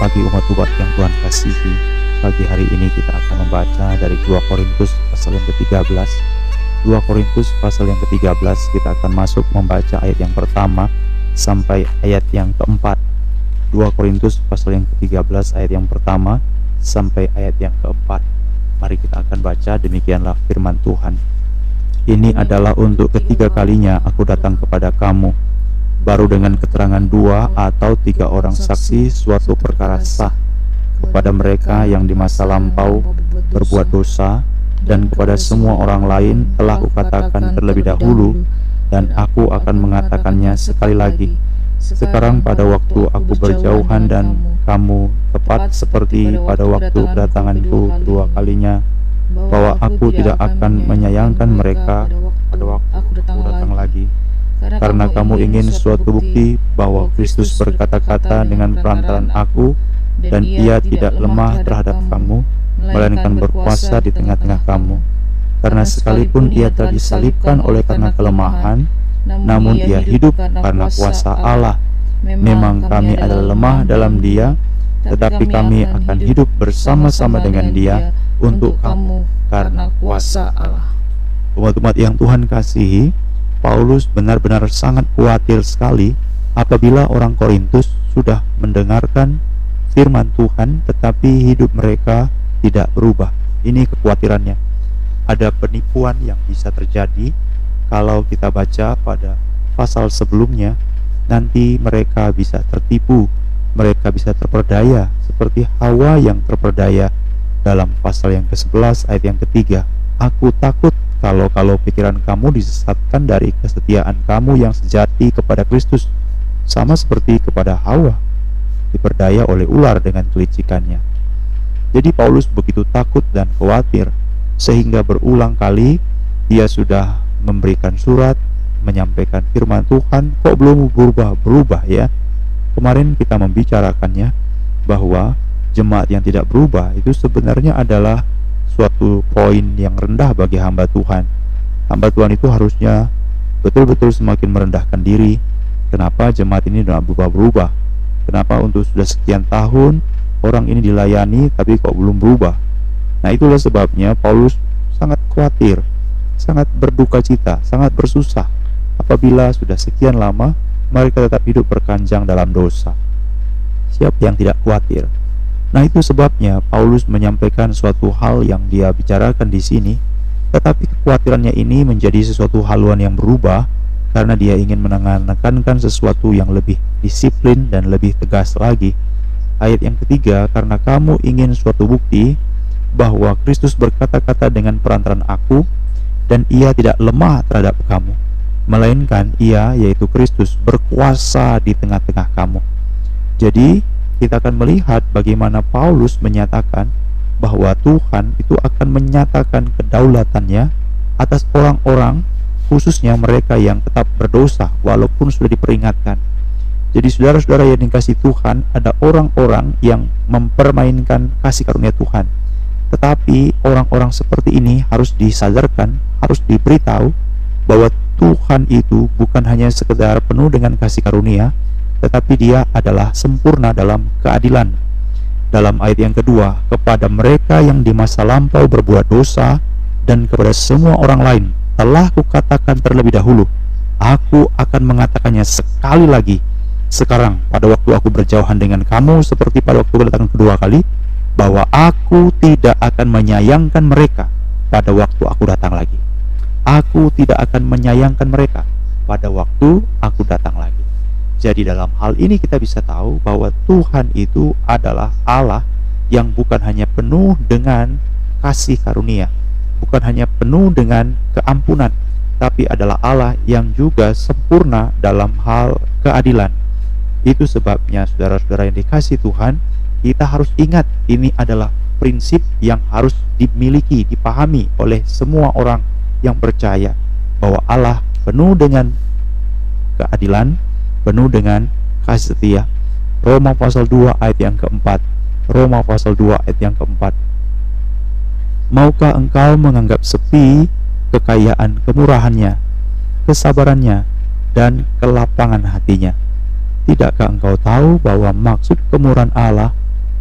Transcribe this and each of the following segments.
pagi umat-umat yang Tuhan kasihi. Pagi hari ini kita akan membaca dari 2 Korintus pasal yang ke-13. 2 Korintus pasal yang ke-13 kita akan masuk membaca ayat yang pertama sampai ayat yang keempat. 2 Korintus pasal yang ke-13 ayat yang pertama sampai ayat yang keempat. Mari kita akan baca demikianlah firman Tuhan. Ini adalah untuk ketiga kalinya aku datang kepada kamu baru dengan keterangan dua atau tiga orang saksi suatu perkara sah kepada mereka yang di masa lampau berbuat dosa dan kepada semua orang lain telah kukatakan terlebih dahulu dan aku akan mengatakannya sekali lagi. sekarang pada waktu aku berjauhan dan kamu tepat seperti pada waktu kedatanganku kedua kalinya bahwa aku tidak akan menyayangkan mereka pada waktu aku datang lagi karena kamu ingin suatu bukti bahwa Kristus berkata-kata dengan perantaran aku dan ia tidak lemah terhadap kamu, melainkan berkuasa di tengah-tengah kamu. Karena sekalipun ia telah disalibkan oleh karena kelemahan, namun ia hidup karena kuasa Allah. Memang kami adalah lemah dalam dia, tetapi kami akan hidup bersama-sama dengan dia untuk kamu karena kuasa Allah. Umat-umat yang Tuhan kasihi, Paulus benar-benar sangat khawatir sekali apabila orang Korintus sudah mendengarkan firman Tuhan tetapi hidup mereka tidak berubah. Ini kekhawatirannya. Ada penipuan yang bisa terjadi kalau kita baca pada pasal sebelumnya nanti mereka bisa tertipu, mereka bisa terperdaya seperti Hawa yang terperdaya dalam pasal yang ke-11 ayat yang ketiga. Aku takut kalau-kalau pikiran kamu disesatkan dari kesetiaan kamu yang sejati kepada Kristus, sama seperti kepada Hawa, diperdaya oleh ular dengan kelicikannya. Jadi Paulus begitu takut dan khawatir, sehingga berulang kali dia sudah memberikan surat, menyampaikan firman Tuhan, kok belum berubah-berubah ya. Kemarin kita membicarakannya bahwa jemaat yang tidak berubah itu sebenarnya adalah suatu poin yang rendah bagi hamba Tuhan. Hamba Tuhan itu harusnya betul-betul semakin merendahkan diri. Kenapa jemaat ini tidak berubah-berubah? Kenapa untuk sudah sekian tahun orang ini dilayani tapi kok belum berubah? Nah itulah sebabnya Paulus sangat khawatir, sangat berduka cita, sangat bersusah apabila sudah sekian lama mereka tetap hidup berkanjang dalam dosa. Siapa yang tidak khawatir? Nah, itu sebabnya Paulus menyampaikan suatu hal yang dia bicarakan di sini, tetapi kekhawatirannya ini menjadi sesuatu haluan yang berubah karena dia ingin menekankan sesuatu yang lebih disiplin dan lebih tegas lagi. Ayat yang ketiga, karena kamu ingin suatu bukti bahwa Kristus berkata-kata dengan perantaran aku dan ia tidak lemah terhadap kamu, melainkan ia yaitu Kristus berkuasa di tengah-tengah kamu. Jadi, kita akan melihat bagaimana Paulus menyatakan bahwa Tuhan itu akan menyatakan kedaulatannya atas orang-orang khususnya mereka yang tetap berdosa walaupun sudah diperingatkan. Jadi saudara-saudara yang dikasih Tuhan ada orang-orang yang mempermainkan kasih karunia Tuhan. Tetapi orang-orang seperti ini harus disadarkan, harus diberitahu bahwa Tuhan itu bukan hanya sekedar penuh dengan kasih karunia, tetapi dia adalah sempurna dalam keadilan. Dalam ayat yang kedua, kepada mereka yang di masa lampau berbuat dosa dan kepada semua orang lain telah kukatakan terlebih dahulu, aku akan mengatakannya sekali lagi. Sekarang pada waktu aku berjauhan dengan kamu seperti pada waktu kedatangan kedua kali, bahwa aku tidak akan menyayangkan mereka pada waktu aku datang lagi. Aku tidak akan menyayangkan mereka pada waktu aku datang lagi. Jadi dalam hal ini kita bisa tahu bahwa Tuhan itu adalah Allah yang bukan hanya penuh dengan kasih karunia, bukan hanya penuh dengan keampunan, tapi adalah Allah yang juga sempurna dalam hal keadilan. Itu sebabnya saudara-saudara yang dikasih Tuhan, kita harus ingat ini adalah prinsip yang harus dimiliki, dipahami oleh semua orang yang percaya bahwa Allah penuh dengan keadilan, penuh dengan kasih setia. Roma pasal 2 ayat yang keempat. Roma pasal 2 ayat yang keempat. Maukah engkau menganggap sepi kekayaan kemurahannya, kesabarannya, dan kelapangan hatinya? Tidakkah engkau tahu bahwa maksud kemurahan Allah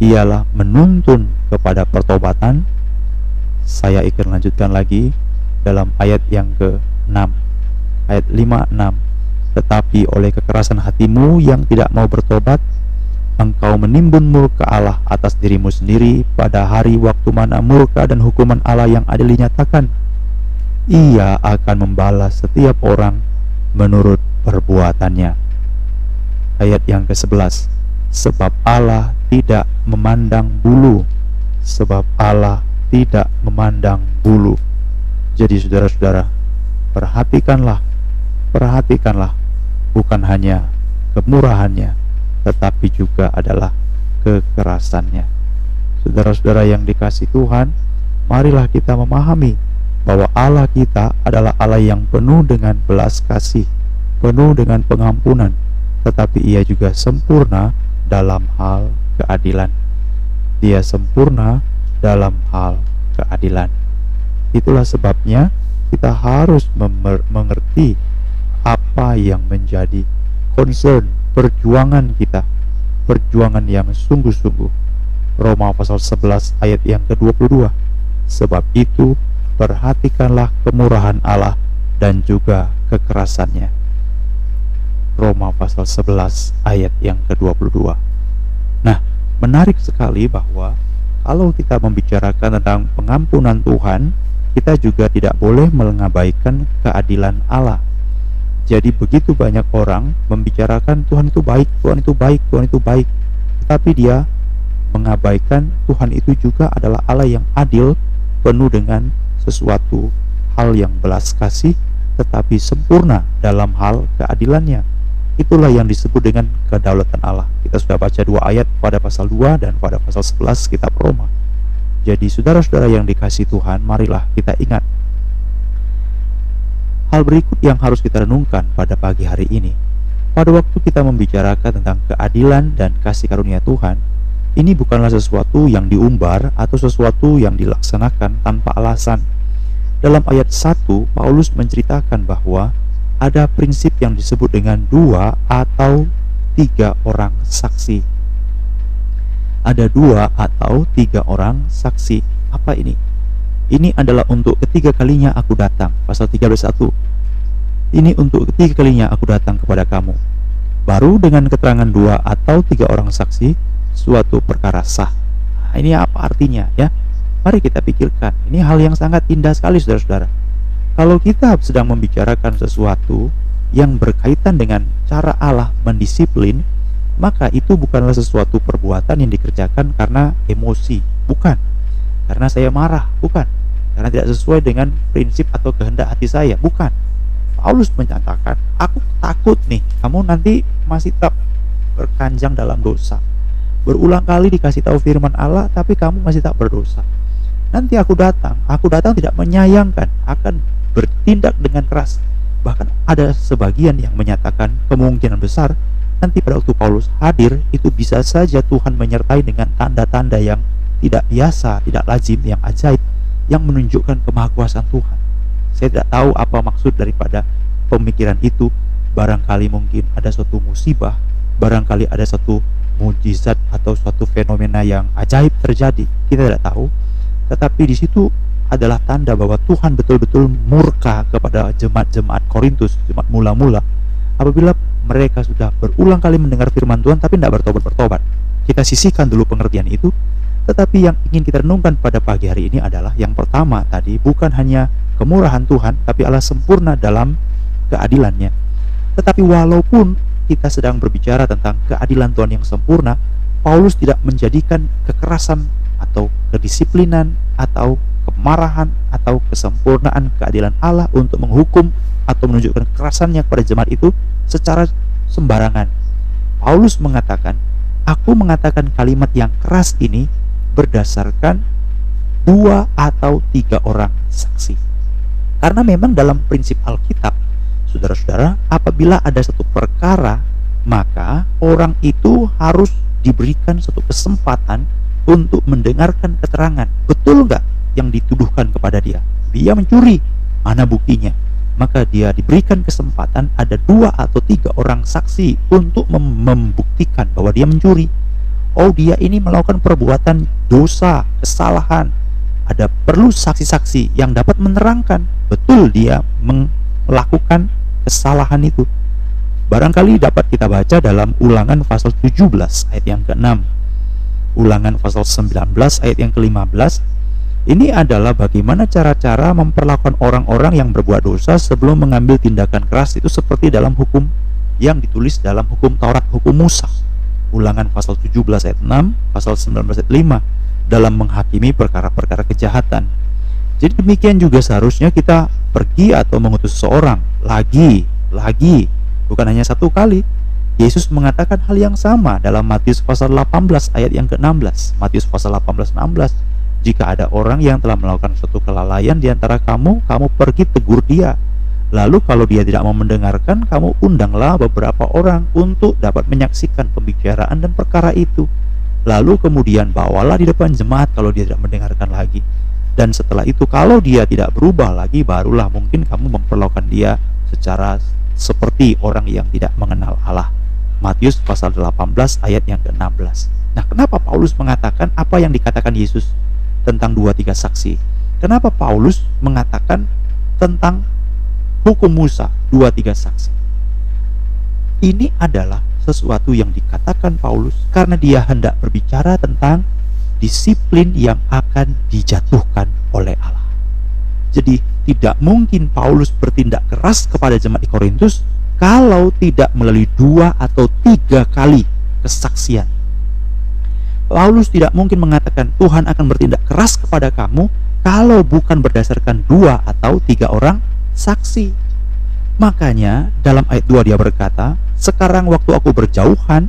ialah menuntun kepada pertobatan. Saya akan lanjutkan lagi dalam ayat yang ke-6. Ayat 5 6. Tetapi oleh kekerasan hatimu yang tidak mau bertobat, engkau menimbun murka Allah atas dirimu sendiri pada hari waktu mana murka dan hukuman Allah yang adil dinyatakan. Ia akan membalas setiap orang menurut perbuatannya. Ayat yang ke-11 Sebab Allah tidak memandang bulu Sebab Allah tidak memandang bulu Jadi saudara-saudara Perhatikanlah Perhatikanlah Bukan hanya kemurahannya Tetapi juga adalah kekerasannya Saudara-saudara yang dikasih Tuhan Marilah kita memahami bahwa Allah kita adalah Allah yang penuh dengan belas kasih, penuh dengan pengampunan, tetapi Ia juga sempurna dalam hal keadilan. Dia sempurna dalam hal keadilan. Itulah sebabnya kita harus mengerti apa yang menjadi concern perjuangan kita, perjuangan yang sungguh-sungguh. Roma pasal 11 ayat yang ke-22. Sebab itu perhatikanlah kemurahan Allah dan juga kekerasannya. Roma pasal 11 ayat yang ke-22. Nah, menarik sekali bahwa kalau kita membicarakan tentang pengampunan Tuhan, kita juga tidak boleh mengabaikan keadilan Allah. Jadi begitu banyak orang membicarakan Tuhan itu baik, Tuhan itu baik, Tuhan itu baik, tetapi dia mengabaikan Tuhan itu juga adalah Allah yang adil, penuh dengan sesuatu hal yang belas kasih tetapi sempurna dalam hal keadilannya. Itulah yang disebut dengan kedaulatan Allah. Kita sudah baca dua ayat pada pasal 2 dan pada pasal 11 kitab Roma. Jadi saudara-saudara yang dikasih Tuhan, marilah kita ingat Hal berikut yang harus kita renungkan pada pagi hari ini. Pada waktu kita membicarakan tentang keadilan dan kasih karunia Tuhan, ini bukanlah sesuatu yang diumbar atau sesuatu yang dilaksanakan tanpa alasan dalam ayat 1, Paulus menceritakan bahwa ada prinsip yang disebut dengan dua atau tiga orang saksi. Ada dua atau tiga orang saksi. Apa ini? Ini adalah untuk ketiga kalinya aku datang. Pasal 13.1 Ini untuk ketiga kalinya aku datang kepada kamu. Baru dengan keterangan dua atau tiga orang saksi, suatu perkara sah. Nah, ini apa artinya ya? Mari kita pikirkan, ini hal yang sangat indah sekali saudara-saudara. Kalau kita sedang membicarakan sesuatu yang berkaitan dengan cara Allah mendisiplin, maka itu bukanlah sesuatu perbuatan yang dikerjakan karena emosi, bukan. Karena saya marah, bukan. Karena tidak sesuai dengan prinsip atau kehendak hati saya, bukan. Paulus menyatakan, aku takut nih, kamu nanti masih tetap berkanjang dalam dosa. Berulang kali dikasih tahu firman Allah, tapi kamu masih tak berdosa nanti aku datang, aku datang tidak menyayangkan, akan bertindak dengan keras. Bahkan ada sebagian yang menyatakan kemungkinan besar nanti pada waktu Paulus hadir itu bisa saja Tuhan menyertai dengan tanda-tanda yang tidak biasa, tidak lazim, yang ajaib, yang menunjukkan kemahakuasaan Tuhan. Saya tidak tahu apa maksud daripada pemikiran itu. Barangkali mungkin ada suatu musibah, barangkali ada satu mujizat atau suatu fenomena yang ajaib terjadi. Kita tidak tahu, tetapi di situ adalah tanda bahwa Tuhan betul-betul murka kepada jemaat-jemaat Korintus, jemaat mula-mula apabila mereka sudah berulang kali mendengar firman Tuhan tapi tidak bertobat-bertobat. Kita sisihkan dulu pengertian itu, tetapi yang ingin kita renungkan pada pagi hari ini adalah yang pertama tadi bukan hanya kemurahan Tuhan, tapi Allah sempurna dalam keadilannya. Tetapi walaupun kita sedang berbicara tentang keadilan Tuhan yang sempurna, Paulus tidak menjadikan kekerasan atau kedisiplinan atau kemarahan atau kesempurnaan keadilan Allah untuk menghukum atau menunjukkan kekerasannya kepada jemaat itu secara sembarangan. Paulus mengatakan, "Aku mengatakan kalimat yang keras ini berdasarkan dua atau tiga orang saksi." Karena memang dalam prinsip Alkitab, saudara-saudara, apabila ada satu perkara, maka orang itu harus diberikan satu kesempatan untuk mendengarkan keterangan. Betul nggak yang dituduhkan kepada dia? Dia mencuri. Mana buktinya? Maka dia diberikan kesempatan ada dua atau tiga orang saksi untuk mem membuktikan bahwa dia mencuri. Oh dia ini melakukan perbuatan dosa, kesalahan. Ada perlu saksi-saksi yang dapat menerangkan betul dia melakukan kesalahan itu. Barangkali dapat kita baca dalam ulangan pasal 17 ayat yang ke-6. Ulangan pasal 19 ayat yang ke-15 ini adalah bagaimana cara-cara memperlakukan orang-orang yang berbuat dosa sebelum mengambil tindakan keras itu seperti dalam hukum yang ditulis dalam hukum Taurat, hukum Musa. Ulangan pasal 17 ayat 6, pasal 19 ayat 5 dalam menghakimi perkara-perkara kejahatan. Jadi demikian juga seharusnya kita pergi atau mengutus seseorang lagi, lagi, bukan hanya satu kali. Yesus mengatakan hal yang sama dalam Matius pasal 18 ayat yang ke-16. Matius pasal 18 16 jika ada orang yang telah melakukan suatu kelalaian di antara kamu, kamu pergi tegur dia. Lalu kalau dia tidak mau mendengarkan, kamu undanglah beberapa orang untuk dapat menyaksikan pembicaraan dan perkara itu. Lalu kemudian bawalah di depan jemaat kalau dia tidak mendengarkan lagi. Dan setelah itu kalau dia tidak berubah lagi, barulah mungkin kamu memperlakukan dia secara seperti orang yang tidak mengenal Allah. Matius pasal 18 ayat yang ke-16. Nah, kenapa Paulus mengatakan apa yang dikatakan Yesus? tentang dua tiga saksi. Kenapa Paulus mengatakan tentang hukum Musa dua tiga saksi? Ini adalah sesuatu yang dikatakan Paulus karena dia hendak berbicara tentang disiplin yang akan dijatuhkan oleh Allah. Jadi tidak mungkin Paulus bertindak keras kepada jemaat di Korintus kalau tidak melalui dua atau tiga kali kesaksian Paulus tidak mungkin mengatakan Tuhan akan bertindak keras kepada kamu kalau bukan berdasarkan dua atau tiga orang saksi. Makanya dalam ayat 2 dia berkata, sekarang waktu aku berjauhan,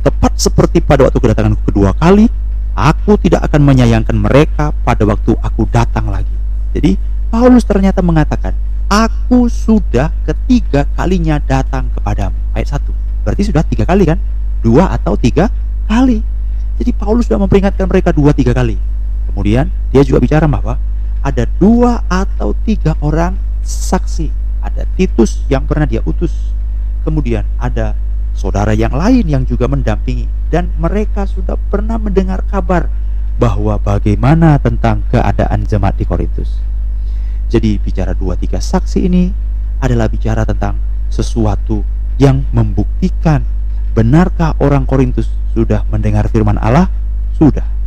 tepat seperti pada waktu kedatangan kedua kali, aku tidak akan menyayangkan mereka pada waktu aku datang lagi. Jadi Paulus ternyata mengatakan, aku sudah ketiga kalinya datang kepadamu. Ayat 1. Berarti sudah tiga kali kan? Dua atau tiga kali. Jadi Paulus sudah memperingatkan mereka dua tiga kali. Kemudian dia juga bicara bahwa ada dua atau tiga orang saksi. Ada Titus yang pernah dia utus. Kemudian ada saudara yang lain yang juga mendampingi. Dan mereka sudah pernah mendengar kabar bahwa bagaimana tentang keadaan jemaat di Korintus. Jadi bicara dua tiga saksi ini adalah bicara tentang sesuatu yang membuktikan benarkah orang Korintus sudah mendengar firman Allah? Sudah.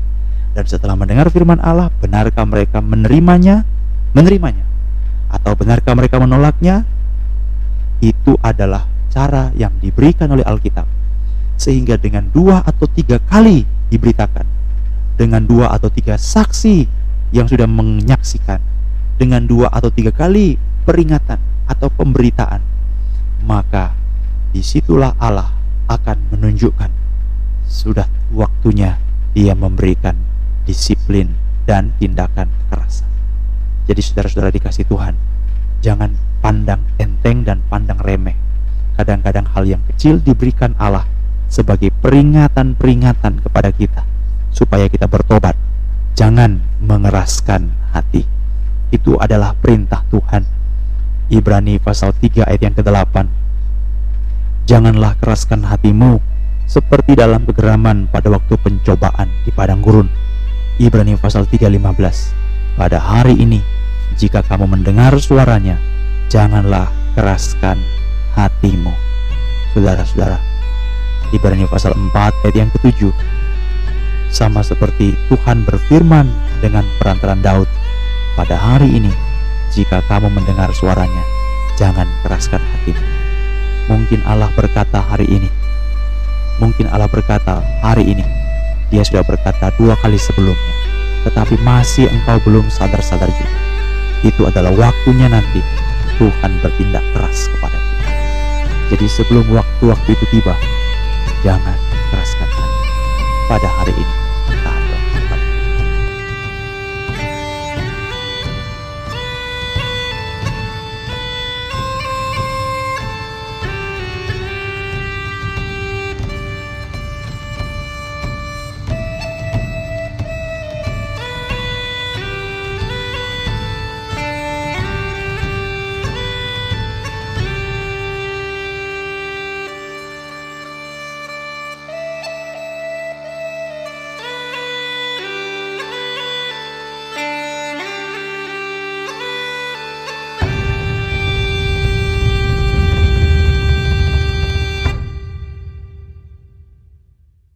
Dan setelah mendengar firman Allah, benarkah mereka menerimanya? Menerimanya. Atau benarkah mereka menolaknya? Itu adalah cara yang diberikan oleh Alkitab. Sehingga dengan dua atau tiga kali diberitakan. Dengan dua atau tiga saksi yang sudah menyaksikan. Dengan dua atau tiga kali peringatan atau pemberitaan. Maka di situlah Allah akan menunjukkan sudah waktunya dia memberikan disiplin dan tindakan kekerasan. Jadi saudara-saudara dikasih Tuhan, jangan pandang enteng dan pandang remeh. Kadang-kadang hal yang kecil diberikan Allah sebagai peringatan-peringatan kepada kita supaya kita bertobat. Jangan mengeraskan hati. Itu adalah perintah Tuhan. Ibrani pasal 3 ayat yang ke-8. Janganlah keraskan hatimu seperti dalam kegeraman pada waktu pencobaan di padang gurun. Ibrani pasal 3:15. Pada hari ini, jika kamu mendengar suaranya, janganlah keraskan hatimu. Saudara-saudara, Ibrani pasal 4 ayat yang ketujuh. Sama seperti Tuhan berfirman dengan perantaran Daud, pada hari ini, jika kamu mendengar suaranya, jangan keraskan hatimu. Mungkin Allah berkata hari ini, Mungkin Allah berkata hari ini Dia sudah berkata dua kali sebelumnya Tetapi masih engkau belum sadar-sadar juga. Itu adalah waktunya nanti. Tuhan bertindak keras kepada kita Jadi sebelum waktu-waktu itu tiba Jangan keraskan hati pada hari ini